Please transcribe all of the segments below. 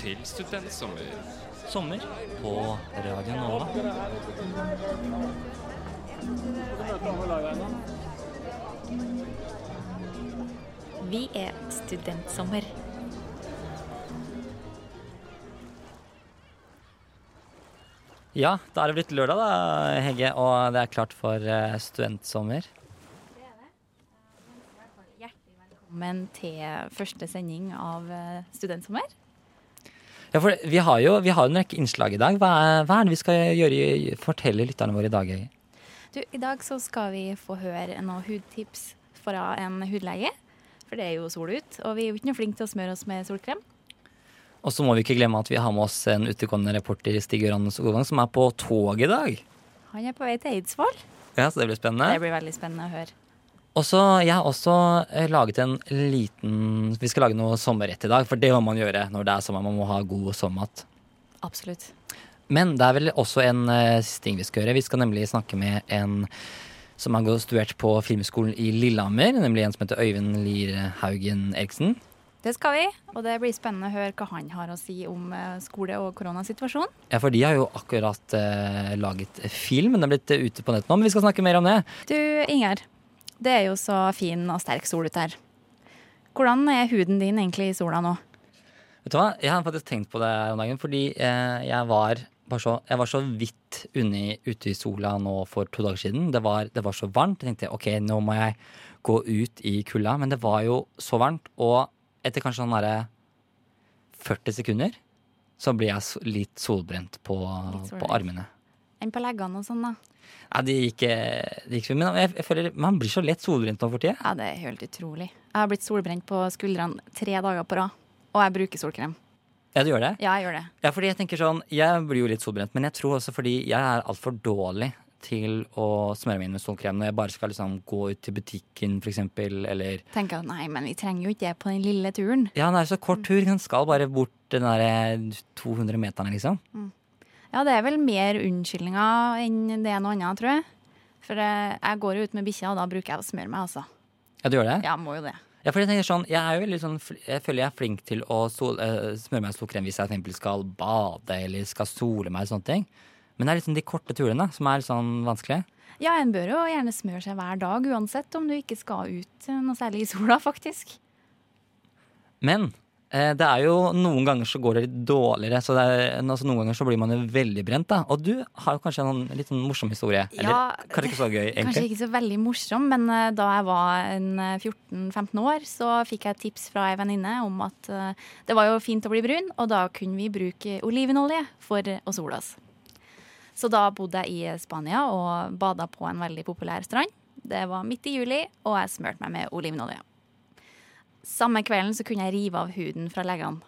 Til studentsommer. Sommer på Radio Nova. Vi er Studentsommer. Ja, da er det blitt lørdag, da, Hegge, og det er klart for eh, studentsommer. Hjertelig velkommen til første sending av eh, Studentsommer. Ja, for vi har jo vi har en rekke innslag i dag. Hva er, hva er det vi skal gjøre, fortelle lytterne våre i dag, Du, I dag så skal vi få høre noen hudtips fra en hudlege. For det er jo sol ut, og vi er jo ikke noe flinke til å smøre oss med solkrem. Og så må vi ikke glemme at vi har med oss en utegående reporter, Stig Gøran Skogvang, som er på tog i dag. Han er på vei til Eidsvoll. Ja, så det blir spennende. Det blir veldig spennende å høre. Og så, Jeg har også eh, laget en liten Vi skal lage noe sommerrett i dag, for det må man gjøre når det er sommer. Man må ha god sommermat. Absolutt. Men det er vel også en uh, siste ting vi skal gjøre. Vi skal nemlig snakke med en som har studert på Filmskolen i Lillehammer, nemlig en som heter Øyvind Lier Haugen Eriksen. Det skal vi, og det blir spennende å høre hva han har å si om eh, skole- og koronasituasjonen. Ja, for de har jo akkurat eh, laget film. Den er blitt ute på nett nå, men vi skal snakke mer om det. Du, Inger. Det er jo så fin og sterk sol ute her. Hvordan er huden din egentlig i sola nå? Vet du hva? Jeg har faktisk tenkt på det her om dagen, fordi eh, jeg, var bare så, jeg var så vidt unni, ute i sola nå for to dager siden. Det var, det var så varmt. Jeg tenkte ok, nå må jeg gå ut i kulda, men det var jo så varmt. Og etter kanskje sånn derre 40 sekunder så blir jeg litt solbrent på, Litt solbrent. på armene. Enn på leggene og sånn, da? Ja, det gikk, de gikk men jeg, jeg føler man blir så lett solbrent nå for tida. Ja, det er helt utrolig. Jeg har blitt solbrent på skuldrene tre dager på rad. Og jeg bruker solkrem. Ja, du gjør det? Ja, jeg gjør det. Ja, fordi jeg tenker sånn, jeg blir jo litt solbrent, men jeg tror også fordi jeg er altfor dårlig til å smøre meg inn med solkrem når jeg bare skal liksom gå ut til butikken, eksempel, eller Tenker at nei, men vi trenger jo ikke det på den lille turen. Ja, det er så kort tur, den skal bare bort den der 200 meterne, liksom. Ja, det er vel mer unnskyldninger enn det er noe annet, tror jeg. For eh, jeg går jo ut med bikkja, og da bruker jeg å smøre meg, altså. Ja, du gjør det? Ja, må jo det. Ja, for jeg tenker sånn, jeg er jo sånn, jeg føler jeg er flink til å sol, uh, smøre meg solkrem hvis jeg for eksempel skal bade eller skal sole meg og sånne ting. Men det er liksom de korte turene som er sånn vanskelig. Ja, en bør jo gjerne smøre seg hver dag, uansett om du ikke skal ut noe særlig i sola, faktisk. Men det er jo noen ganger så går det litt dårligere, så er, altså, noen ganger så blir man jo veldig brent, da. Og du har jo kanskje en litt sånn morsom historie. Eller Ja, kanskje ikke så gøy, Kanskje ikke så veldig morsom, men eh, da jeg var eh, 14-15 år, så fikk jeg et tips fra ei venninne om at eh, det var jo fint å bli brun, og da kunne vi bruke olivenolje for å sole oss. Så da bodde jeg i Spania og bada på en veldig populær strand. Det var midt i juli, og jeg smurte meg med olivenolje. Samme kvelden så kunne jeg rive av huden fra leggene.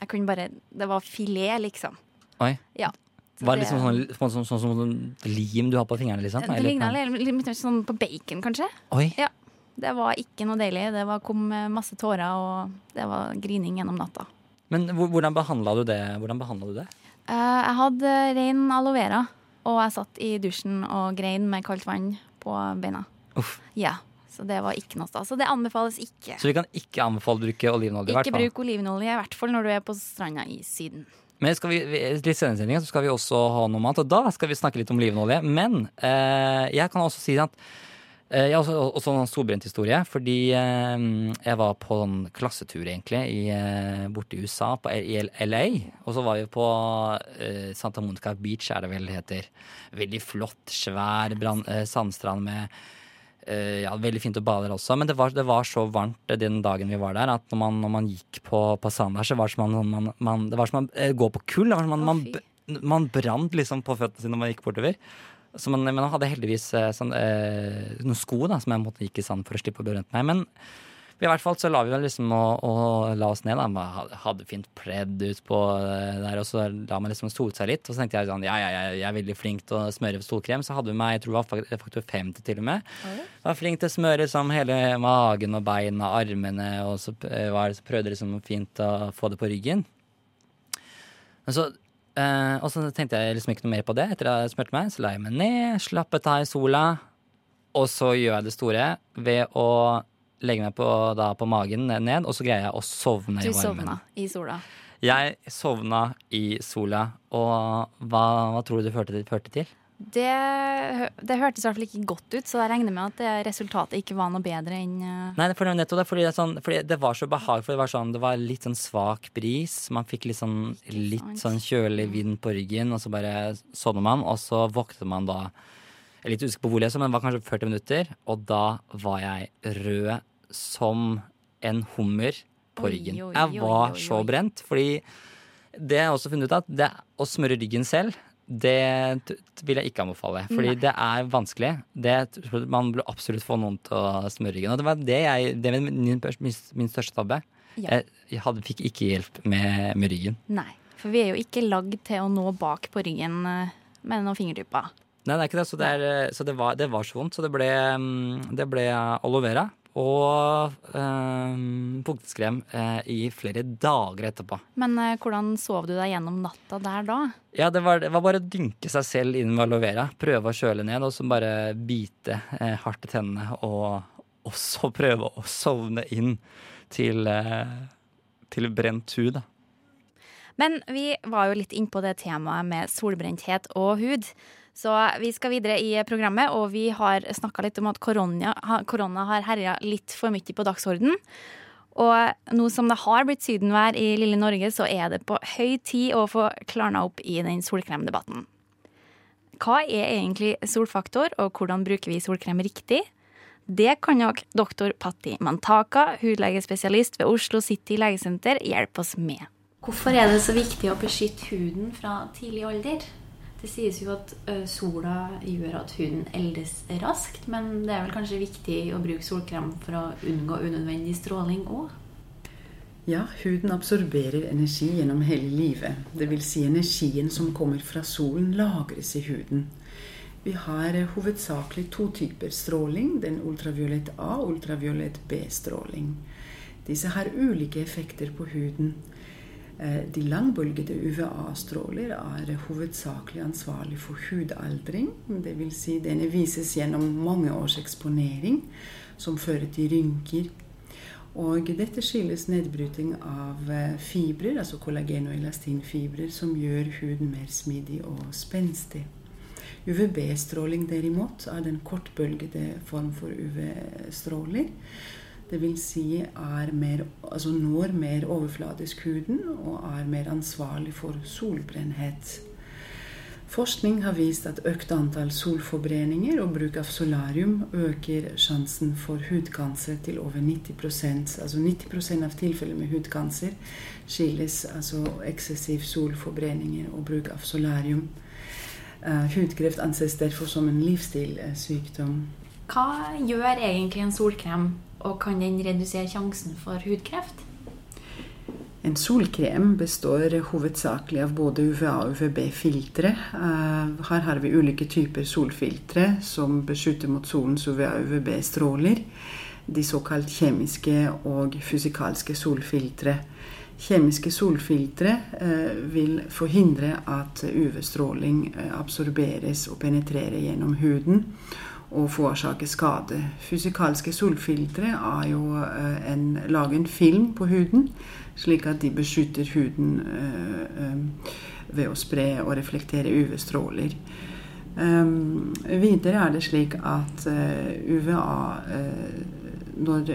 Jeg kunne bare, Det var filet, liksom. Oi. Ja. Så Var det liksom sånn, sånn, sånn, sånn, sånn lim du har på fingrene, liksom? Det ligna litt, sånn på bacon, kanskje. Oi. Ja. Det var ikke noe deilig. Det var, kom masse tårer, og det var grining gjennom natta. Men hvordan behandla du det? Hvordan du det? Eh, jeg hadde ren aloe vera, og jeg satt i dusjen og grein med kaldt vann på beina. Uff. Ja, Så det var ikke noe stas. Så det anbefales ikke. Så vi kan ikke anbefale å bruke olivenolje, i hvert Ikke fall. bruk olivenolje, i hvert fall når du er på stranda i Syden. Men skal vi, litt senere i sendingen så skal vi også ha noe mat, og da skal vi snakke litt om olivenolje. Men eh, jeg kan også si at eh, jeg har også, også en solbrent historie. Fordi eh, jeg var på en klassetur, egentlig, i, eh, borte i USA, på, i LA. Og så var vi på eh, Santa Monica Beach, er det vel det heter. Veldig flott, svær brand, eh, sandstrand med ja, Veldig fint å bade der også, men det var, det var så varmt eh, den dagen vi var der, at når man, når man gikk på, på sanden der, så var det som man, man, man, det var som man eh, går på kull. Det var som man, oh, man, man brant liksom på føttene sine når man gikk bortover. Så man, men man hadde heldigvis eh, sånn, eh, noen sko da, som jeg måtte gikk i sand for å slippe å bli brent meg. Men i hvert fall så la vi vel liksom og, og la oss ned. Da. Man hadde- fint pledd ut på eh, der, og så la man liksom sole seg litt. Og så tenkte jeg sånn, ja, ja, ja, jeg er veldig flink til å smøre solkrem. Så hadde vi meg, jeg tror det var faktor 50 til og med. Var flink til å smøre liksom hele magen og beina, armene, og så eh, var, så prøvde liksom fint å få det på ryggen. Men så, eh, og så tenkte jeg liksom ikke noe mer på det. Etter at jeg smurte meg, så la jeg meg ned, slappet av i sola. Og så gjør jeg det store ved å legge meg på, da, på magen ned, og så greier jeg å sovne Du i varmen. sovna i sola. Jeg sovna i sola, og hva, hva tror du det førte, førte til? Det, det hørtes i hvert fall ikke godt ut, så jeg regner med at det resultatet ikke var noe bedre enn eh, Nei, for nettopp fordi det, sånn, fordi det var så behagelig. For det var, sånn, det var litt sånn svak bris. Man fikk litt sånn, litt sånn kjølig vind på ryggen, og så bare sovner man. Og så våknet man da Jeg er litt usikker på hvor jeg så, men det var kanskje 40 minutter. Og da var jeg rød som en hummer på Oi, ryggen. oi, Jeg oi, var oi, så brent. Fordi det jeg også har funnet ut at det, å smøre ryggen selv det vil jeg ikke anbefale. Fordi Nei. det er vanskelig. Det, man burde absolutt få noen til å smøre ryggen. Og det var det jeg Det var min, min, største tabbe. Ja. Jeg, jeg hadde, fikk ikke hjelp med, med ryggen. Nei. For vi er jo ikke lagd til å nå bak på ryggen eh, med noen fingertupper. Nei, det er ikke det. Så det, er, eh, så det, var, det var så vondt. Så det ble, mm, det ble aloe vera og um, fuktighetskrem eh, i flere dager etterpå. Men eh, hvordan sov du deg gjennom natta der da? Ja, det var, det var bare å dynke seg selv inn med aloe vera. Prøve å kjøle ned, og så bare bite eh, hardt i tennene. Og også prøve å sovne inn til, eh, til brent hud, da. Men vi var jo litt innpå det temaet med solbrenthet og hud. Så vi skal videre i programmet, og vi har snakka litt om at korona, korona har herja litt for mye på dagsorden. Og nå som det har blitt sydenvær i lille Norge, så er det på høy tid å få klarna opp i den solkremdebatten. Hva er egentlig solfaktor, og hvordan bruker vi solkrem riktig? Det kan nok doktor Patti Mantaka, hudlegespesialist ved Oslo City legesenter, hjelpe oss med. Hvorfor er det så viktig å beskytte huden fra tidlig alder? Det sies jo at sola gjør at huden eldes raskt, men det er vel kanskje viktig å bruke solkrem for å unngå unødvendig stråling òg? Ja, huden absorberer energi gjennom hele livet. Vil si energien som kommer fra solen, lagres i huden. Vi har hovedsakelig to typer stråling. Den ultraviolett A og ultraviolett B-stråling. Disse har ulike effekter på huden. Eh, De langbølgede UVA-stråler er hovedsakelig ansvarlig for hudaldring. Vil si denne vises gjennom mange års eksponering, som fører til rynker, og dette skyldes nedbryting av eh, fibrer, altså kollagen- og elastinfibrer, som gjør huden mer smidig og spenstig. UVB-stråling derimot er den kortbølgede form for UV-stråler. Vil si er mer, altså når mer overfladisk huden og er mer ansvarlig for solbrennhet. Forskning har vist at økt antall solforbrenninger og bruk av solarium øker sjansen for hudkanser til over 90% Altså 90 av tilfellene med hudkanser skyldes altså eksessiv solforbrenninger og bruk av solarium. Uh, hudkreft anses derfor som en livsstilssykdom. Hva gjør egentlig en solkrem, og kan den redusere sjansen for hudkreft? En solkrem består hovedsakelig av både UVA og UVB-filtre. Eh, Her har vi ulike typer solfiltre som beskytter mot solens UVA og UVB-stråler. De såkalt kjemiske og fysikalske solfiltre. Kjemiske solfiltre eh, vil forhindre at UV-stråling eh, absorberes og penetrerer gjennom huden og forårsake skade. Fysikalske solfiltre er jo eh, en, lager en film på huden, slik at de beskytter huden eh, eh, ved å spre og reflektere UV-stråler. Videre er det slik at UVA Når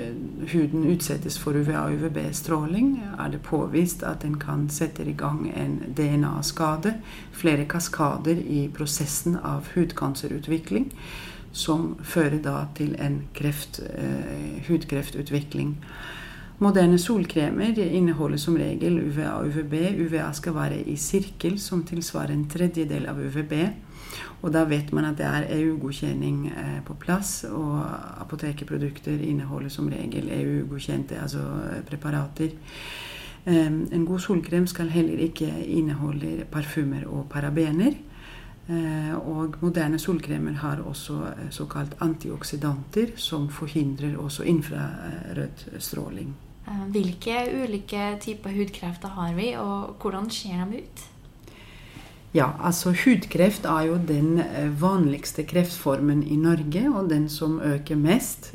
huden utsettes for UVA og UVB-stråling, er det påvist at den kan sette i gang en DNA-skade, flere kaskader i prosessen av hudkancerutvikling, som fører da til en kreft, eh, hudkreftutvikling. Moderne solkremer inneholder som regel UVA og UVB. UVA skal være i sirkel, som tilsvarer en tredjedel av UVB. Og da vet man at det er EU-godkjenning eh, på plass, og apotekeprodukter inneholder som regel EU-godkjente altså eh, preparater. Eh, en god solkrem skal heller ikke inneholde parfymer og parabener. Eh, og moderne solkremer har også eh, såkalt antioksidanter, som forhindrer også infrarød stråling. Eh, Hvilke ulike typer hudkrefter har vi, og hvordan ser de ut? Ja, altså hudkreft er jo den vanligste kreftformen i Norge, og den som øker mest.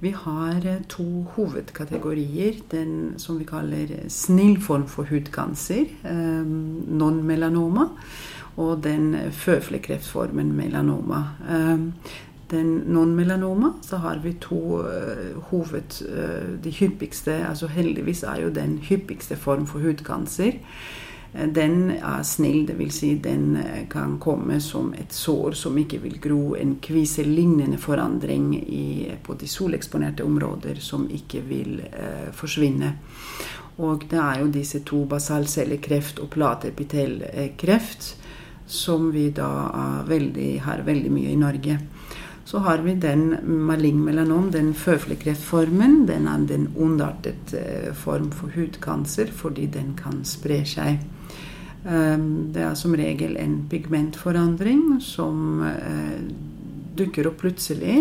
Vi har to hovedkategorier. Den som vi kaller snill form for hudkancer, eh, non-melanoma, og den føflekkreftformen melanoma. Eh, den non-melanoma, så har vi to uh, hoved... Uh, de hyppigste altså Heldigvis er jo den hyppigste form for hudkanser den er snill, dvs. Si den eh, kan komme som et sår som ikke vil gro. En kviselignende forandring i, på de soleksponerte områder som ikke vil eh, forsvinne. Og det er jo disse to basalcellekreft og plateepitelkreft som vi da veldig, har veldig mye i Norge. Så har vi den malign melanom, den føflekkreftformen. Den er den ondartet eh, form for hudkancer fordi den kan spre seg. Ehm, det er som regel en pigmentforandring som eh, dukker opp plutselig.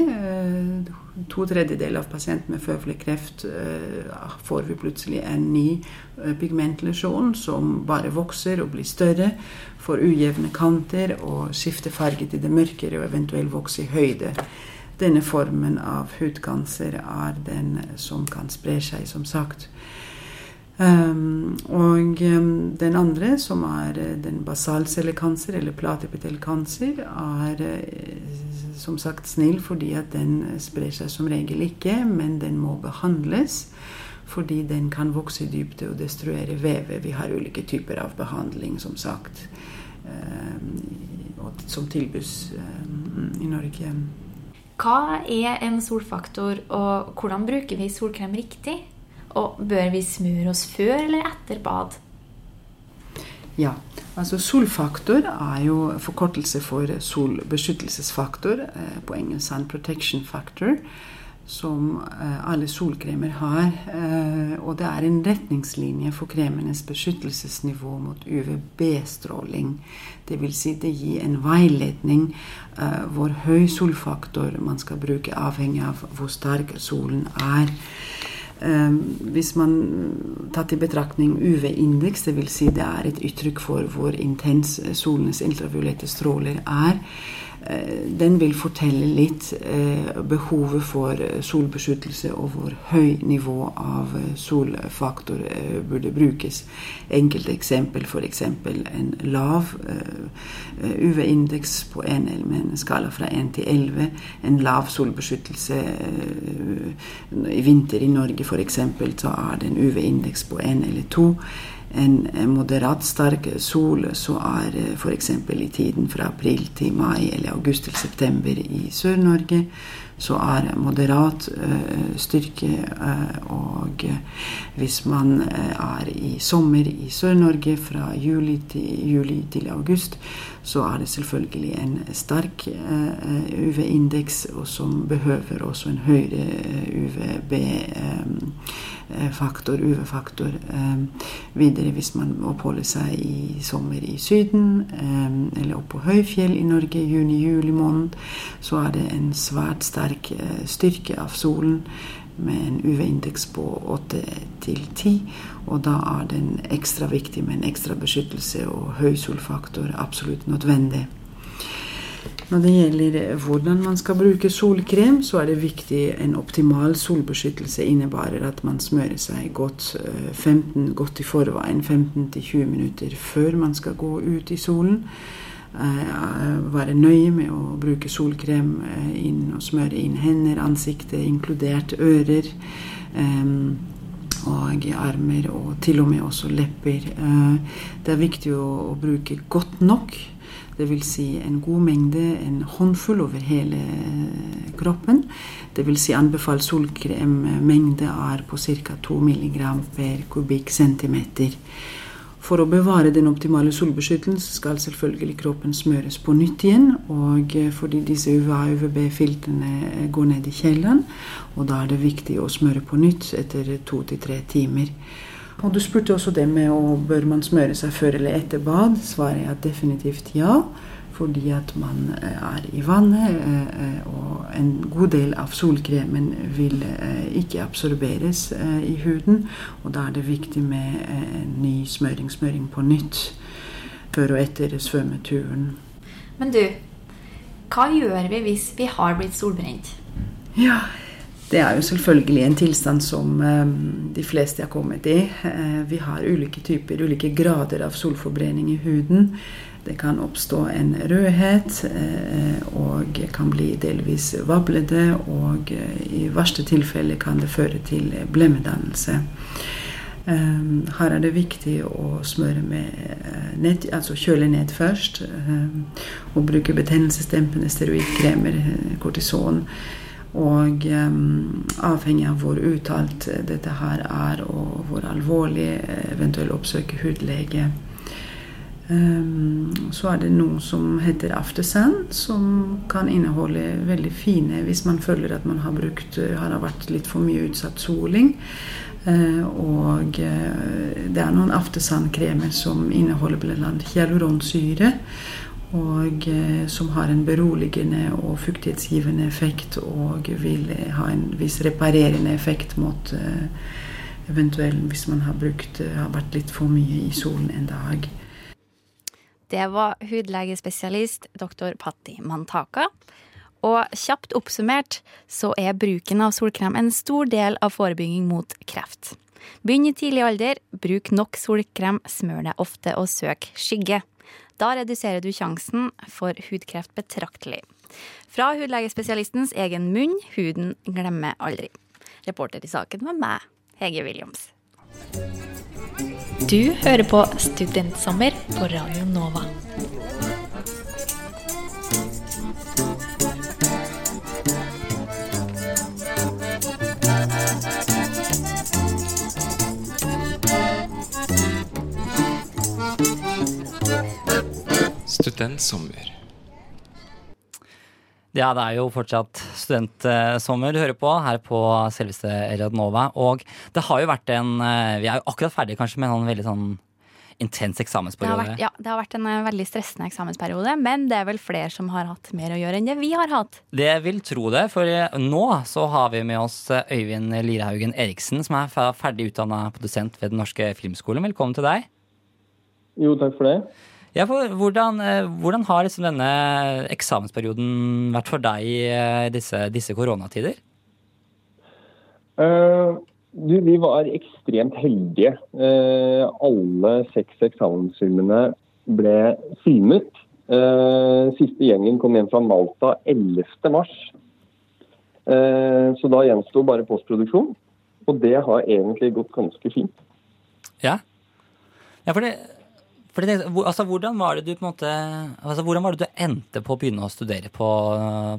Eh, to tredjedeler av pasienter med føflekkreft eh, får vi plutselig en ny pigmentlesjon som bare vokser og blir større, får ujevne kanter og skifter farge til det mørkere og eventuelt vokser i høyde. Denne formen av hudkanser er den som kan spre seg, som sagt. Um, og um, den andre, som er uh, den basalcellekancer, eller platepitelkancer, er uh, som sagt snill fordi at den sprer seg som regel ikke, men den må behandles. Fordi den kan vokse i dybde og destruere vevet. Vi har ulike typer av behandling, som sagt, um, som tilbys i Norge. Hva er en solfaktor, og hvordan bruker vi solkrem riktig? Og bør vi smøre oss før eller etter bad? Ja, altså solfaktor er jo forkortelse for solbeskyttelsesfaktor. Eh, på engelsk sun protection factor. Som eh, alle solkremer har. Eh, og det er en retningslinje for kremenes beskyttelsesnivå mot UVB-stråling. Dvs. Si det gir en veiledning hvor høy solfaktor man skal bruke, avhengig av hvor sterk solen er. Ehm, hvis man tatt i betraktning UV-indeks, dvs. Si det er et uttrykk for hvor intens solens ultraviolette stråler er, Eh, den vil fortelle litt eh, behovet for eh, solbeskyttelse og hvor høy nivå av solfaktor burde brukes. Enkelte eksempel f.eks. en lav UV-indeks på en, med en skala fra 1 til 11. En lav solbeskyttelse i vinter i Norge f.eks. så er det en UV-indeks på 1 eller 2 en moderat sterk sol, så er f.eks. i tiden fra april til mai eller august til september i Sør-Norge, så er moderat uh, styrke. Uh, og hvis man er i sommer i Sør-Norge fra juli til, juli til, august, så er det selvfølgelig en sterk UV-indeks, og som behøver også en høyere UVB. Um, Eh, faktor, UV-faktor. Eh, videre hvis man oppholder seg i sommer i Syden, eh, eller oppå på høyfjell i Norge juni-juli måned, så er det en svært sterk styrke av solen med en UV-indeks på 8 til 10. Og da er den ekstra viktig med en ekstra beskyttelse og høy solfaktor absolutt nødvendig. Når det gjelder hvordan man skal bruke solkrem, så er det viktig en optimal solbeskyttelse innebærer at man smører seg godt 15, eh, godt i forveien, 15-20 minutter før man skal gå ut i solen. Eh, være nøye med å bruke solkrem inn og smøre inn hender, ansiktet, inkludert ører. og armer, og til og med også lepper. det er viktig å bruke godt nok Dvs. Si en god mengde, en håndfull over hele kroppen. Dvs. Si anbefalt solkremmengde er på ca. 2 mg per kubikkcentimeter. For å bevare den optimale solbeskyttelsen skal selvfølgelig kroppen smøres på nytt igjen. Og fordi disse UVA-UVB-filtrene går ned i kjelleren, og da er det viktig å smøre på nytt etter to til tre timer. Og du spurte også det med å bør man smøre seg før eller etter bad. Svaret er definitivt ja. Fordi at man eh, er i vannet, eh, eh, og en god del av solkremen vil ikke absorberes i huden. Og da er det viktig med en ny smøring, smøring på nytt før og etter svømmeturen. Men du, hva gjør vi hvis vi har blitt solbrent? Ja, Det er jo selvfølgelig en tilstand som eh, de fleste har kommet i. Eh, vi har ulike typer, ulike grader av solforbrenning i huden. Det kan oppstå en rødhet eh, og kan bli delvis vablete. Og i verste tilfelle kan det føre til blemmedannelse. Her er det viktig å smøre med nett, altså kjøle ned først. Og bruke betennelsesdempende steroidkremer, kortison. Og um, avhengig av hvor uttalt dette her er, og hvor alvorlig eventuelt oppsøke hudlege. Um, så er det noe som heter aftersun, som kan inneholde veldig fine Hvis man føler at man har brukt har vært litt for mye utsatt soling. Uh, og uh, det er noen aftersun-kremer som inneholder bl.a. hyaluronsyre og eh, som har en beroligende og fuktighetsgivende effekt og vil ha en viss reparerende effekt mot eh, eventuelt hvis man har, brukt, eh, har vært litt for mye i solen en dag. Det var hudlegespesialist dr. Patti Mantaka. Og kjapt oppsummert så er bruken av solkrem en stor del av forebygging mot kreft. Begynn i tidlig alder, bruk nok solkrem, smør deg ofte og søk skygge. Da reduserer du sjansen for hudkreft betraktelig. Fra hudlegespesialistens egen munn, huden glemmer aldri. Reporter i saken var meg, Hege Williams. Du hører på Studentsommer på Radio Nova. Studentsommer. Ja, det er jo fortsatt studentsommer du hører på her på selveste Radnova. Og det har jo vært en eh, Vi er jo akkurat ferdige kanskje med en veldig sånn intens eksamensperiode. Det har, vært, ja, det har vært en eh, veldig stressende eksamensperiode, men det er vel flere som har hatt mer å gjøre enn det vi har hatt. Det vil tro det, for nå så har vi med oss Øyvind Lirehaugen Eriksen, som er ferdig utdanna produsent ved Den norske filmskolen. Velkommen til deg. Jo, takk for det. Ja, hvordan, eh, hvordan har liksom denne eksamensperioden vært for deg i eh, disse, disse koronatider? Uh, du, vi var ekstremt heldige. Uh, alle seks eksamensfilmene ble filmet. Uh, siste gjengen kom hjem fra Malta 11. mars. så da gjensto bare postproduksjon. Og det har egentlig gått ganske fint. Ja, ja for det det, altså, hvordan, var det du, på en måte, altså, hvordan var det du endte på å begynne å studere på,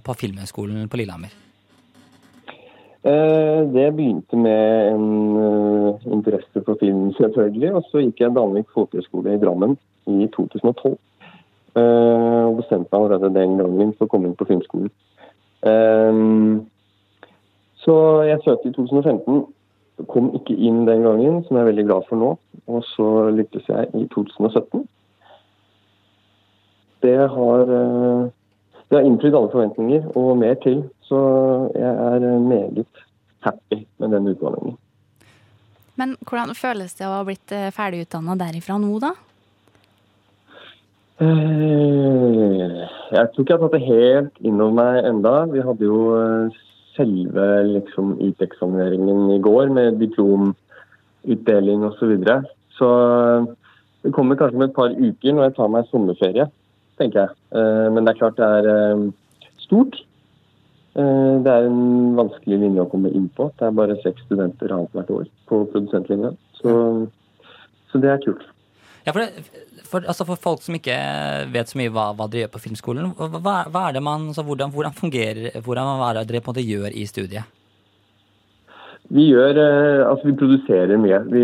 på Filmhøgskolen på Lillehammer? Eh, det begynte med en uh, interesse for film, selvfølgelig. Og så gikk jeg Danvik folkehøgskole i Drammen i 2012. Eh, og bestemte meg allerede den gangen for å komme inn på filmskolen. Eh, så jeg søkte i 2015 Kom ikke inn den gangen, som jeg er veldig glad for nå. Og så lyktes jeg i 2017. Det har, eh, det har innfridd alle forventninger og mer til. Så jeg er meget happy med den utdanningen. Men hvordan føles det å ha blitt eh, ferdigutdanna derifra nå, da? Eh, jeg tror ikke jeg har tatt det helt innover meg enda. Vi hadde jo selve liksom, IT-eksamineringen i går med diplomutdeling osv. Så, videre. så det kommer kanskje om et par uker når jeg tar meg sommerferie, tenker jeg. Eh, men det er klart det er eh, stort. Eh, det er en vanskelig linje å komme inn på. Det er bare seks studenter annethvert år på produsentlinja. Så, så det er kult. Ja, for, det, for, altså for, folk som ikke vet så mye hva, hva dere gjør på filmskolen, hva, hva er det man, altså hvordan, hvordan, fungerer hvordan er det dere på en måte gjør i studiet? Vi gjør, eh, altså vi produserer mye. Vi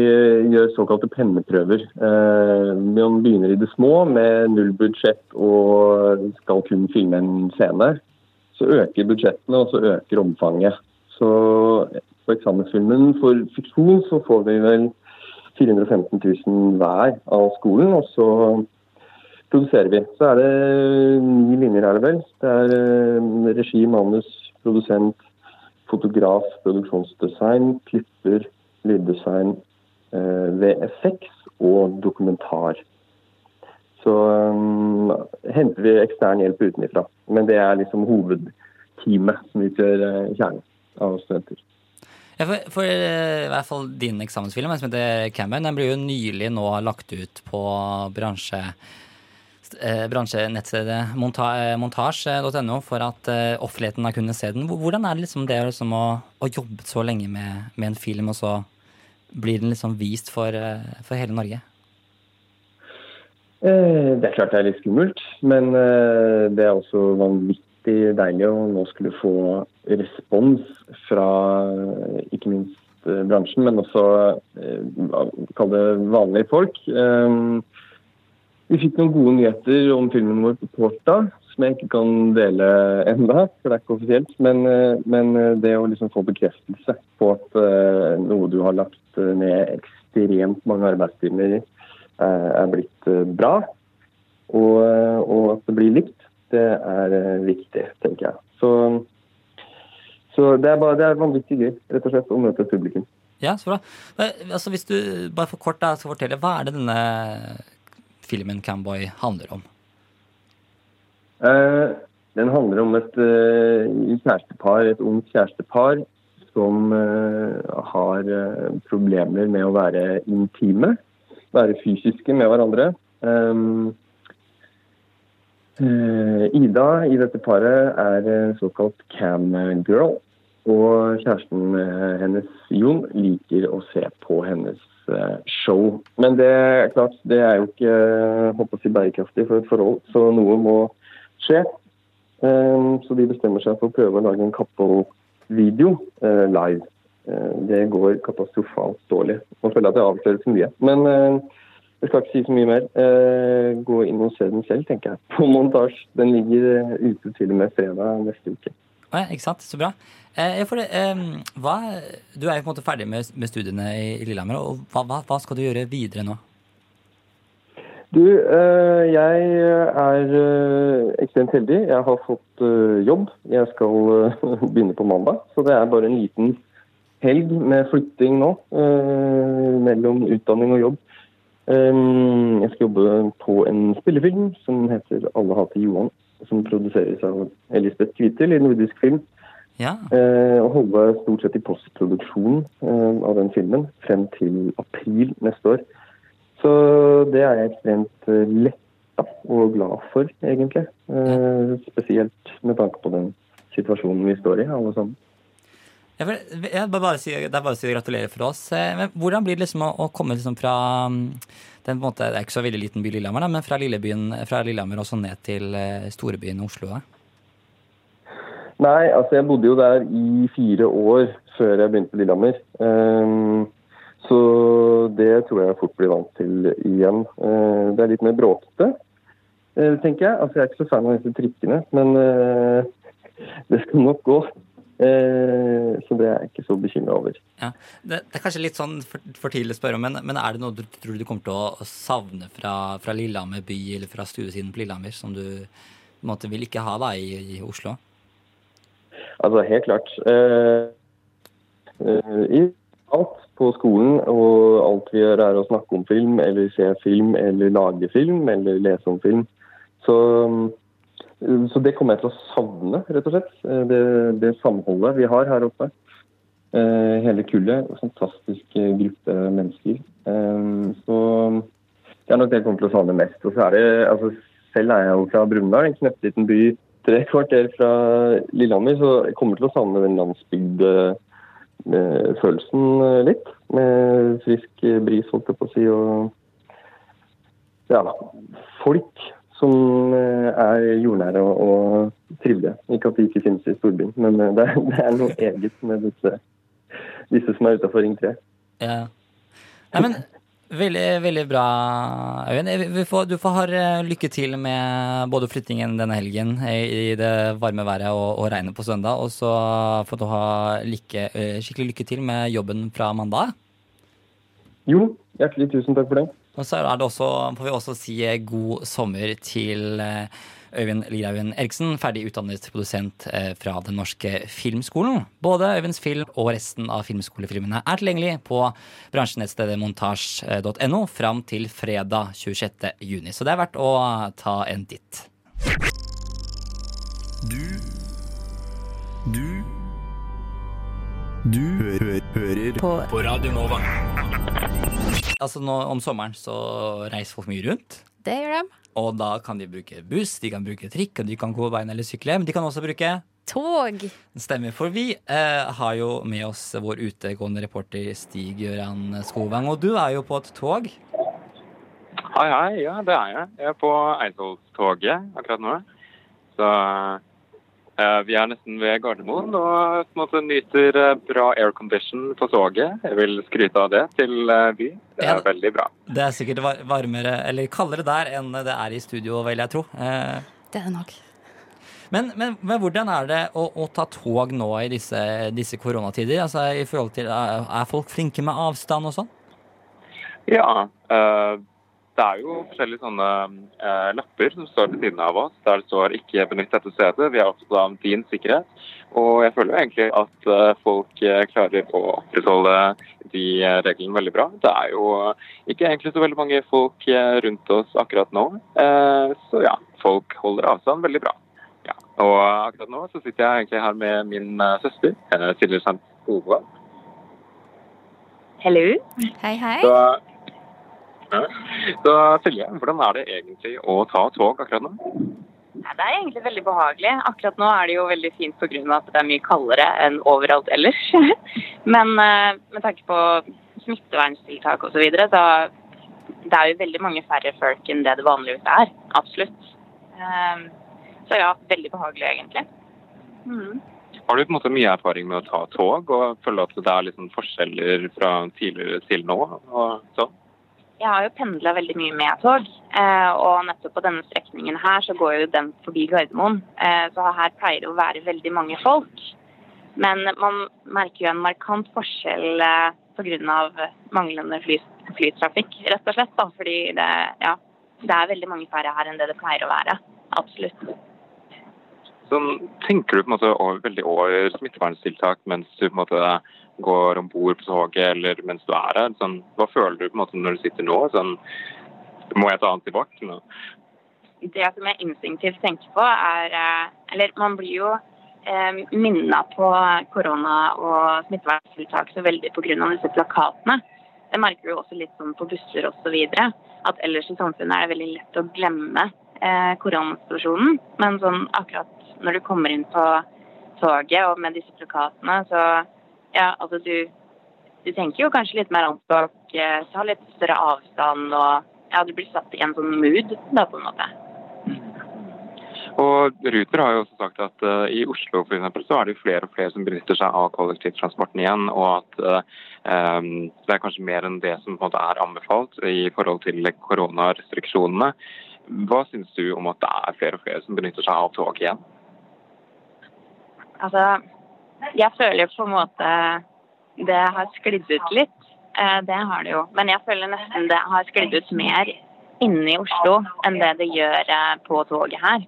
gjør såkalte penneprøver. Eh, man begynner i det små med null budsjett og skal kun filme en scene. Så øker budsjettene, og så øker omfanget. Så på eksamensfilmen for fiksjon så får vi vel 415 000 hver av skolen. Og så produserer vi. Så er det ni linjer, er det vel. Det er eh, regi, manus, produsent, fotograf, produksjonsdesign, klipper, lyddesign, eh, VFX og dokumentar. Så um, henter vi ekstern hjelp utenfra. Men det er liksom hovedteamet som utgjør kjernen. av studenter. Ja, for, for eh, i hvert fall din eksamensfilm, som heter Cameron, den blir jo nylig nå lagt ut på bransje, eh, bransjenettstedet eh, montasj.no for at offentligheten har kunnet se den. Hvordan er det liksom det liksom å, ha jobbe så lenge med, med en film, og så blir den liksom vist for, for hele Norge? Det er klart det er litt skummelt, men det er også vanvittig deilig å nå skulle få respons fra ikke minst eh, bransjen, men også eh, kall det vanlige folk. Eh, Vi fikk noen gode nyheter om filmen vår på torsdag, som jeg ikke kan dele enda, for det er ikke offisielt. Men, men det å liksom få bekreftelse på at noe du har lagt ned ekstremt mange arbeidstimer i, er blitt bra, og, og at det blir likt, det er eh, viktig, tenker jeg. Så, så det, er bare, det er vanvittig gøy, rett og slett, å møte publikum. Ja, så bra. Altså, hvis du bare for kort da, skal fortelle, hva er det denne filmen Camboy handler om? Eh, den handler om et eh, kjærestepar, et ungt kjærestepar som eh, har eh, problemer med å være intime, være fysiske med hverandre. Um, Ida i dette paret er såkalt cam girl, og kjæresten eh, hennes, Jon, liker å se på hennes eh, show. Men det er klart, det er jo ikke eh, håper si, bærekraftig for et forhold, så noe må skje. Så de bestemmer seg for å prøve å lage en couple-video eh, live. Eh, det går katastrofalt dårlig. Nå føler jeg at jeg avslører for mye. Men eh, jeg skal ikke si så mye mer. Eh, gå inn og se den selv, tenker jeg. På montasje. Den ligger eh, ute til og med fredag neste uke. Å ja, ikke sant? Så bra. Eh, det, eh, hva, du er jo på en måte ferdig med, med studiene i, i Lillehammer. og hva, hva, hva skal du gjøre videre nå? Du, eh, jeg er eh, ekstremt heldig. Jeg har fått jobb. Jeg skal begynne på mandag. Så det er bare en liten helg med flytting nå. eh, mellom utdanning og jobb. Eh, jeg skal jobbe på en spillefilm som heter 'Alle hater Johan'. Som produseres av Elisabeth Kvitel i Nordisk Film. Ja, Eh, og holde stort sett i postproduksjon eh, av den filmen frem til april neste år. Så det er jeg ekstremt eh, letta og glad for, egentlig. Spesielt med tanke på den situasjonen vi står i, alle sammen. Jeg vil, jeg vil bare si, Det er bare å si gratulerer for oss. Eh, Men hvordan blir det liksom å, å komme liksom fra mm, den på en måte, Det er ikke så veldig liten by, Lillehammer, men fra, fra Lillehammer også ned til storbyen storebyen Oslo? Da? Nei, altså jeg bodde jo der i fire år før jeg begynte på Lillehammer. Um, så det tror jeg fort blir vant til igjen. Uh, det er litt mer bråkete, uh, tenker jeg. Altså jeg er ikke så fan av disse trikkene, men uh, det skal nok gå. Eh, så det er jeg ikke så bekymra over. Ja. Det, det er kanskje litt sånn for, for tidlig å spørre om, men, men er det noe du tror du kommer til å, savne fra, fra Lillehammer by eller fra stuesiden på Lillehammer, som du på en måte vil ikke ha da i, i Oslo? Altså, helt klart. Eh, eh, I alt på skolen, og alt vi gjør er å snakke om film, eller se film, eller lage film, eller lese om film. Så, så det kommer jeg til å savne, rett og slett. Eh, Det, det samholdet vi har her oppe. Eh, hele kullet. Fantastisk eh, gruppe mennesker. Eh, så det er nok det jeg kommer til å savne mest. Og så er det, altså, selv er jeg jo fra Brumunddal, en knøttliten by tre kvarter fra Lillehammer, så jeg kommer til å savne den landsbygdfølelsen litt. Med frisk bris, holdt jeg på å si, og ja, folk som eh, er jordnære og, og trivelige. Ikke at de ikke finnes i storbyen, men eh, det er, det er noe eget med disse, disse som er utafor Ring 3. Ja. Nei, men veldig, veldig bra, Øyvind. Får, du får ha eh, lykke til med både flyttingen denne helgen eh, i det varme været og, og regnet på søndag. Og så får du ha lykke, eh, skikkelig lykke til med jobben fra mandag. Jo, hjertelig tusen takk for det. Og så er det også, får vi også si eh, god sommer til eh, Øyvind Lirhaugen Eriksen, ferdig utdannet produsent eh, fra Den norske filmskolen. Både Øyvinds film og resten av filmskolefilmene er tilgjengelig på bransjenettstedet montasj.no fram til fredag 26. juni. Så det er verdt å ta en titt. Du Du Du hø hører På på Radio Nova. Altså nå Om sommeren så reiser folk mye rundt. Det gjør de. Og da kan de bruke buss, de kan bruke trikk, og de kan gå bein eller sykle. Men de kan også bruke Tog. Stemmer, for vi eh, har jo med oss vår utegående reporter Stig-Gøran Skovang. Og du er jo på et tog. Hei, hei. Ja, det er jeg. Jeg er på Eidsvollstoget akkurat nå. Så vi er nesten ved Gardermoen og på en måte nyter eh, bra aircondition på toget. Jeg vil skryte av det til by. Det Det Ja. er veldig bra. Det er sikkert varmere, eller kaldere der enn det er i studio, vil jeg tro. Eh, Det er det nok. men, men, men hvordan er det å, å ta tog nå i disse, disse koronatider? Altså i forhold til, Er er folk flinke med avstand og sånn? Ja, eh, det er jo forskjellige sånne eh, lapper som står ved siden av oss, der det står 'ikke benytt dette stedet'. Vi er opptatt av din sikkerhet. Og jeg føler jo egentlig at eh, folk eh, klarer å opprettholde de eh, reglene veldig bra. Det er jo ikke egentlig så veldig mange folk rundt oss akkurat nå. Eh, så ja, folk holder avstand veldig bra. Ja. Og akkurat nå så sitter jeg egentlig her med min søster, Silje Sand Ova. Hello. Hei, hei. Så. Så Silje, hvordan er det egentlig å ta tog akkurat nå? Ja, det er egentlig veldig behagelig. Akkurat nå er det jo veldig fint pga. at det er mye kaldere enn overalt ellers. Men eh, med tanke på smitteverntiltak osv., så, videre, så det er jo veldig mange færre folk enn det det vanligvis er. Absolutt. Eh, Så ja, veldig behagelig egentlig. Mm. Har du på en måte mye erfaring med å ta tog, og føler at det er sånn forskjeller fra tidligere til nå? og sånn? Jeg har jo pendla veldig mye med tog, eh, og nettopp på denne strekningen her så går jo den forbi Gardermoen. Eh, så her pleier det å være veldig mange folk. Men man merker jo en markant forskjell eh, pga. manglende fly, flytrafikk, rett og slett. Da, fordi det, ja, det er veldig mange færre her enn det det pleier å være. Absolutt. Sånn, tenker du på en måte over, veldig over smitteverntiltak mens du på en måte går om bord på toget eller mens du er her? Sånn, hva føler du på en måte når du sitter nå? Sånn, må jeg ta annet tilbake? Nå? det som jeg instinktivt tenker på, er eh, Eller man blir jo eh, minna på korona og smitteverntiltak så veldig pga. disse plakatene. Det merker du også litt sånn på busser osv. At ellers i samfunnet er det veldig lett å glemme eh, koronasituasjonen. Men sånn akkurat når du kommer inn på toget og med disse plakatene, så ja, altså du du tenker jo kanskje litt mer anspråk, eh, ta litt større avstand og ja, du blir satt i en sånn mood da, på en måte. Og Ruter har jo også sagt at uh, i Oslo for eksempel, så er det jo flere og flere som benytter seg av kollektivtransporten igjen, og at eh, det er kanskje mer enn det som på en måte er anbefalt i forhold til koronarestriksjonene. Hva syns du om at det er flere og flere som benytter seg av tog igjen? Altså, jeg føler jo på en måte det har sklidd ut litt. Eh, Det har det jo. Men jeg føler nesten det har sklidd ut mer inne i Oslo enn det det gjør eh, på toget her.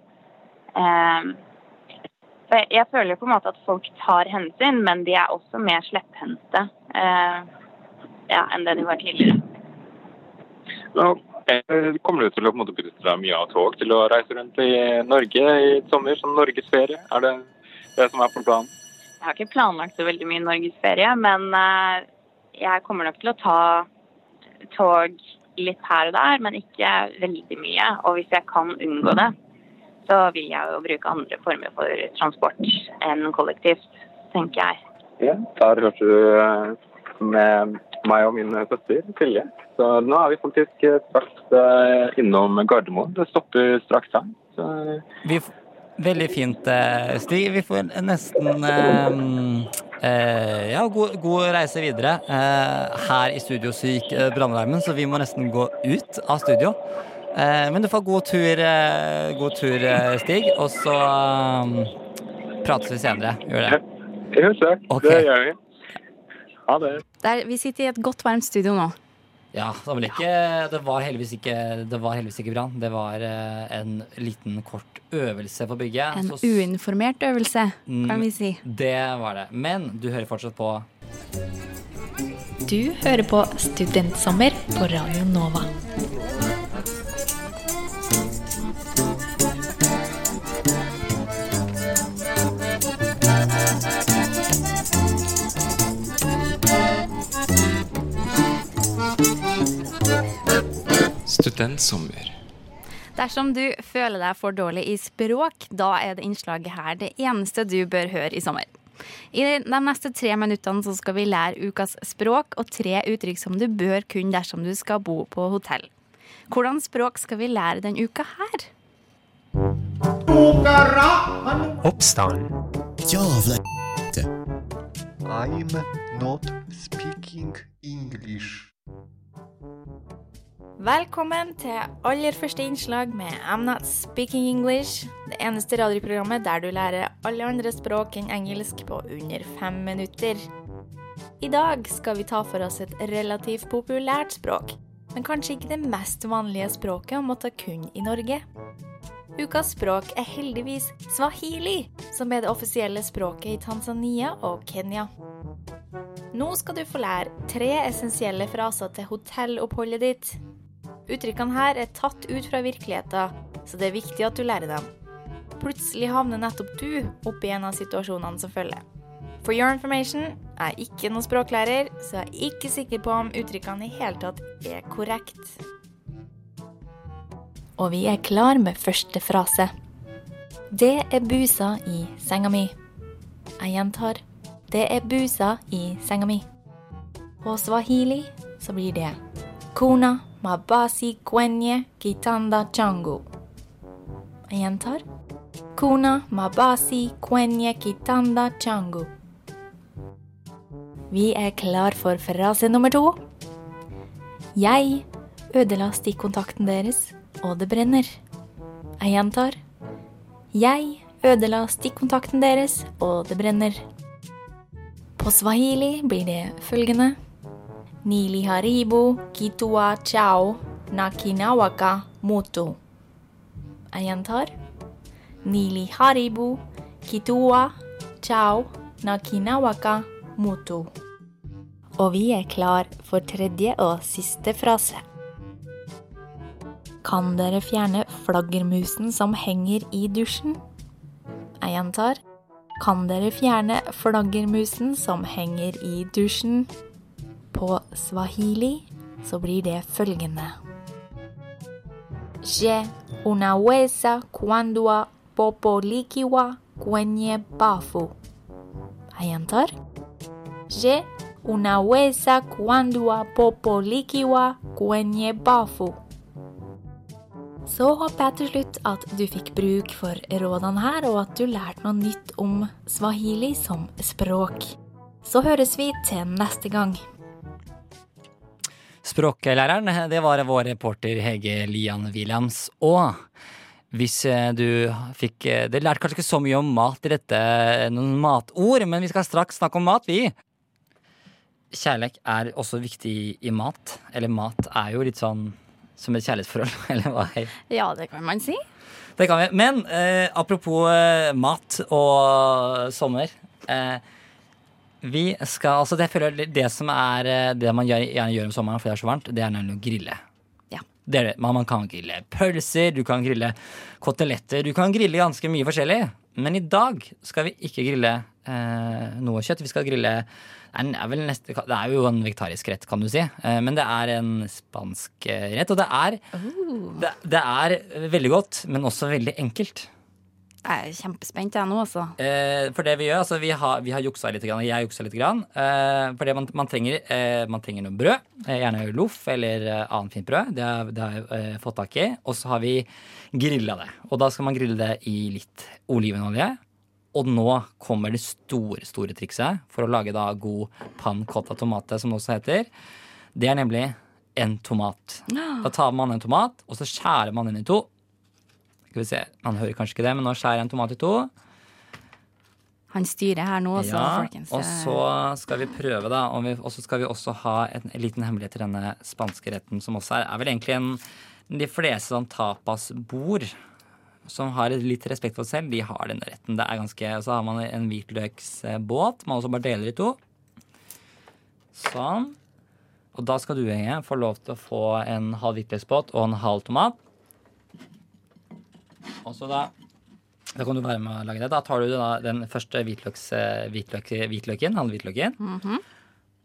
Eh, jeg- føler på en måte at folk tar hensyn, men de er også mer slepphendte ja, enn det de var tidligere. Kommer du til å benytte deg mye av tog til å reise rundt i Norge i sommer, som norgesferie? Er det det som er på planen? Jeg har ikke planlagt så veldig mye norgesferie, men eh, jeg kommer nok til å ta tog litt her og der, men ikke veldig mye. Og hvis jeg kan unngå det, så vil jeg jo bruke andre former for transport enn kollektivt, tenker jeg. Ja, der hørte du eh, med meg og min søster Silje. Så nå er vi faktisk eh, straks innom Gardermoen. Det stopper straks her. Så Vi, veldig fint, eh, Stig. Vi får nesten eh, eh, Ja, god, god reise videre. Eh, her i studio så gikk eh, brannalarmen, så vi må nesten gå ut av studio. Eh, men du får god tur, eh, god tur Stig, og så eh, prates vi senere. Gjør det. Ok. Det gjør vi. Ha det. Der, vi sitter i et godt, varmt studio nå. Ja, det var, ikke, det var heldigvis ikke Det var heldigvis ikke brann. Det var eh, en liten, kort øvelse på bygget. En Så uinformert øvelse, Mm. kan vi si. Det var det. Men du hører fortsatt på Du hører på Studentsommer på Radio Nova. Studentsommer. Dersom du føler deg for dårlig i språk, da er det innslaget her det eneste du bør høre i sommer. I de neste tre minuttene så skal vi lære ukas språk og tre uttrykk som du bør kunne dersom du skal bo på hotell. Hvordan språk skal vi lære denne uka her? Oppstand. Jævla I'm not speaking English. Velkommen til aller første innslag med I'm Not Speaking English. Det eneste radioprogrammet der du lærer alle andre språk enn engelsk på under fem minutter. I dag skal vi ta for oss et relativt populært språk, men kanskje ikke det mest vanlige språket å måtte kunne i Norge. Ukas språk er heldigvis swahili, som er det offisielle språket i Tanzania og Kenya. Nå skal du få lære tre essensielle fraser til hotelloppholdet ditt. Uttrykkene her er tatt ut fra virkeligheten, så det er viktig at du lærer dem. Plutselig havner nettopp du oppi en av situasjonene som følger. For your information, jeg er ikke noen språklærer, så jeg er ikke sikker på om uttrykkene i hele tatt er korrekt. Og vi er klar med første frase. Det er busa i senga mi. Jeg gjentar. Det er busa i senga mi. På swahili så blir det Kuna mabasi kwenye kitanda changu. Jeg gjentar. Kuna mabasi kwenye kitanda changu. Vi er klar for frase nummer to. Jeg ødela stikkontakten deres, og det brenner. Jeg gjentar. Jeg ødela stikkontakten deres, og det brenner. På swahili blir det følgende Nili haribu kitua chao nakinawaka moto. Jeg gjentar. Nili haribu kitua chao nakinawaka moto. Og vi er klar for tredje og siste frase. Kan dere fjerne flaggermusen som henger i dusjen? Jeg gjentar. Kan dere fjerne flaggermusen som henger i dusjen? På swahili så blir det følgende. Je unaweza kuandua popolikiwa kwenye bafu. Jeg gjentar. Je unaweza kuandua popolikiwa kwenye bafu. Så håper jeg til slutt at du fikk bruk for rådene her, og at du lærte noe nytt om swahili som språk. Så høres vi til neste gang. Språklæreren, det var vår reporter Hege Lian Williams. Og hvis eh, du fikk eh, Det lærte kanskje ikke så mye om mat i dette, noen matord, men vi skal straks snakke om mat, vi. Kjærlighet er også viktig i mat. Eller mat er jo litt sånn som et kjærlighetsforhold, eller hva? Ja, det kan man si. Det kan vi. Men eh, apropos eh, mat og sommer. Eh, vi skal, altså det, føler det som er eh, det man gjerne gjør om sommeren fordi det er så varmt, det er nemlig å grille. Ja. Det er det. Man, man kan grille pølser, du kan grille koteletter, du kan grille ganske mye forskjellig. Men i dag skal vi ikke grille eh, noe kjøtt. Vi skal grille det er, vel neste, det er jo en vegetarisk rett, kan du si. Eh, men det er en spansk eh, rett. Og det er, det, det er veldig godt, men også veldig enkelt. Jeg er kjempespent jeg nå, altså. Eh, for det vi gjør, altså vi har, vi har juksa litt, grann, jeg juksa litt. Grann, eh, for det man, man, trenger, eh, man trenger noe brød. Eh, gjerne loff eller eh, annet fint brød. Det har, det har jeg eh, fått tak i. Og så har vi grilla det. Og da skal man grille det i litt olivenolje. Og nå kommer det store, store trikset for å lage da god pancotta tomate, som det også heter. Det er nemlig en tomat. Da tar man en tomat, og så skjærer man den i to. Skal vi se, han hører kanskje ikke det, men nå skjærer jeg en tomat i to. Han styrer her nå, også, ja, folkens. Og så skal vi prøve, da. Og, så skal vi også ha en, en liten hemmelighet til denne spanske retten, som også er, er vel egentlig en De fleste sånn tapasbord som har litt respekt for seg selv, de har denne retten. Det er ganske, Så har man en hvitløksbåt. Man også bare deler i to. Sånn. Og da skal du, Henge, få lov til å få en halv hvitløksbåt og en halv tomat. Og så da da kan du være med å lage det. Da tar du da den første hvitløks, hvitløk, hvitløken, halve hvitløken. Mhm.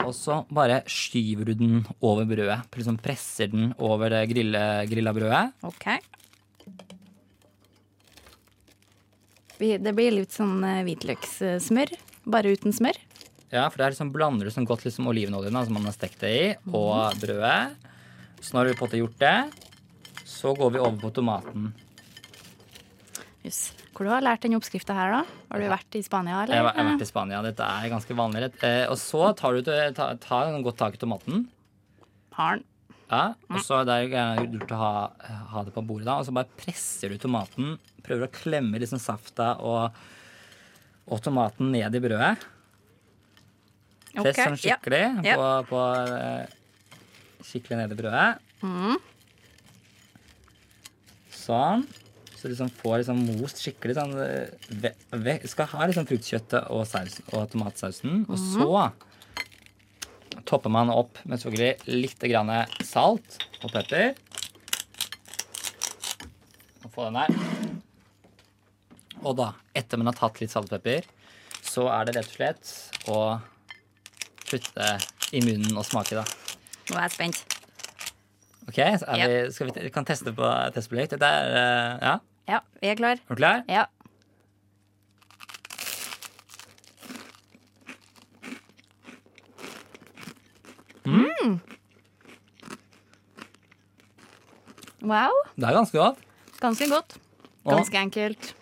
Og så bare skyver du den over brødet. Liksom presser den over det grille, grilla brødet. Okay. Det blir litt sånn eh, hvitløkssmør, bare uten smør. Ja, for der liksom blander du sånn godt liksom olivenoljen som man har stekt det i, og brødet. Så når du har gjort det, så går vi over på tomaten. Yes. Hvor du har lært den oppskrifta her, da? Har du vært i Spania, eller? Jeg har jeg har vært i Spania. Dette er ganske vanlig rett. Eh, og så tar du ta, ta godt tak i tomaten. Har den. Ja, og så er det lurt å ha, ha det på bordet, da. Og så bare presser du tomaten. Prøver å klemme liksom safta og, og tomaten ned i brødet. Press Ok, sånn skikkelig ja, ja. På, på eh, Skikkelig ned i brødet. Mm. Sånn. Så liksom får liksom most skikkelig sånn eh, ve, ve, Skal ha liksom fruktkjøttet og, sausen, og tomatsausen. Og Mhm. så topper man opp med selvfølgelig litt grann salt og pepper. Og få den der. Og da, etter man har tatt litt salt og pepper, så er det rett og slett å putte i munnen og smake, da. Nå er jeg spent. Ok, så vi, skal vi, kan teste på testprosjekt. Det er eh, Ja, Ja, vi er klar. er du klar? Ja. Mm. Wow. Det er ganske godt. Ganske godt. Ganske enkelt.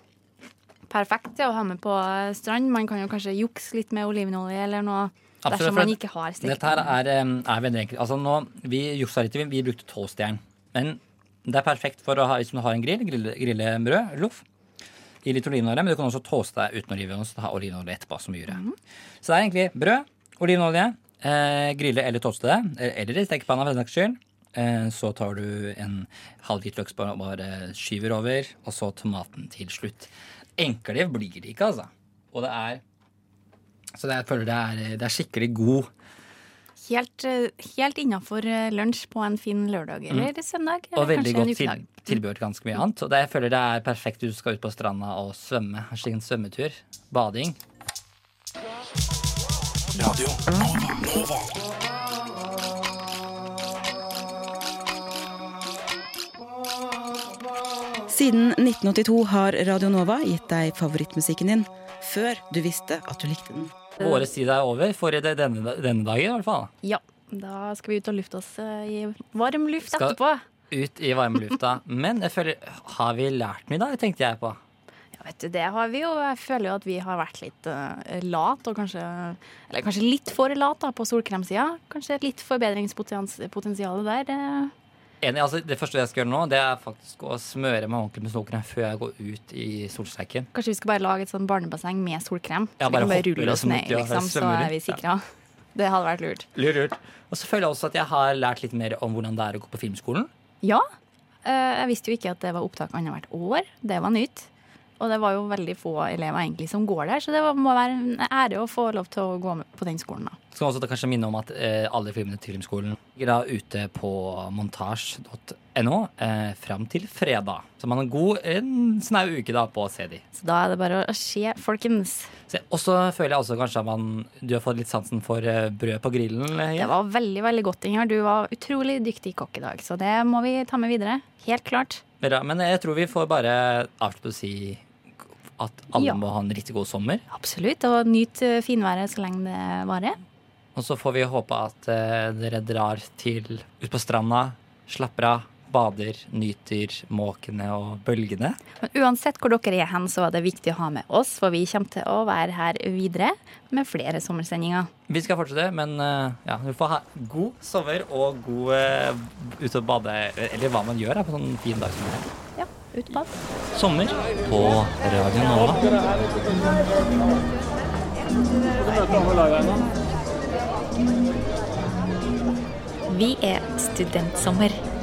Perfekt til å ha med på eh, strand. Man kan jo kanskje jukse litt med olivenolje eller noe Absolutt, dersom man ikke har stekt Dette her er, er veldig enkelt. Altså nå, vi juksa litt, vi, vi brukte toastjern. Men det er perfekt for å ha, hvis du har en grill, grille, grille brød, loff, i litt olivenolje. Men du kan også toaste deg uten olivenolje, så ha olivenolje etterpå, som gjør det. Mhm. Så det er egentlig brød, olivenolje, eh, grille eller toaste det, eh, eller i stekepanna for den saks skyld. Eh, så tar du en halv hvitløk og bare skyver over, og så tomaten til slutt. Enklere blir det ikke, altså. Og det er Så det, jeg føler det er, det er skikkelig god Helt, eh, helt innafor lunsj på en fin lørdag eller søndag. Eller Mm. og veldig godt til, ukedag. ganske mye annet. Og det, jeg føler det er perfekt hvis du skal ut på stranda og svømme. En slik en svømmetur. Bading. Radio Nova. Siden 1982 har Radio Nova gitt deg favorittmusikken din før du visste at du likte den. Våre tid er over for denne, denne dagen, i hvert fall. Ja. Da skal vi ut og lufte oss eh, i varm luft Skal- etterpå. Ut i varmlufta. Men jeg føler Har vi lært mye i dag, tenkte jeg på. Ja, vet du, det har vi jo. Jeg føler jo at vi har vært litt uh, lat, og kanskje Eller kanskje litt for lat da, på solkremsida. Kanskje litt forbedringspotensial der. eh. Enig, altså Det første jeg skal gjøre nå, det er faktisk å smøre meg ordentlig med solkrem før jeg går ut i solstreiken. Kanskje vi skal bare lage et sånn barnebasseng med solkrem. Ja, så vi kan bare rulle oss liksom ned, liksom, så er vi sikra. Ja. Det hadde vært lurt. Lurt, lurt. Og så føler jeg også at jeg har lært litt mer om hvordan det er å gå på filmskolen. Ja. eh, Jeg visste jo ikke at det var opptak annethvert år. Det var nytt. Og det var jo veldig få elever egentlig som går der, så det må være en ære å få lov til å gå med på den skolen. da. Skal også kanskje minne om at eh, alle filmene til Filmskolen ligger da ute på montasj.no eh, fram til fredag. Så man har en god en snau uke da på å se de. Så da er det bare å se, folkens. Og så føler jeg også kanskje at man, du har fått litt sansen for eh, brød på grillen. eh, Det var veldig veldig godt, Inger. Du var utrolig dyktig kokk i dag, så det må vi ta med videre. Helt klart. Bra, Men jeg tror vi får bare avslutte å si at alle Ja. må ha en riktig god sommer. Absolutt. Og nyt eh, finværet så lenge det varer. Og så får vi håpe at eh, dere drar til ut på stranda, slapper av, bader, nyter måkene og bølgene. Men uansett hvor dere er hen, så er det viktig å ha med oss, for vi kommer til å være her videre med flere sommersendinger. Vi skal fortsette, men eh, ja, du får ha god sommer og god ute og bade, eller hva man gjør da, på en sånn fin dag som dette. Ja, utbad. Sommer på Radio Nova. Vi er Studentsommer.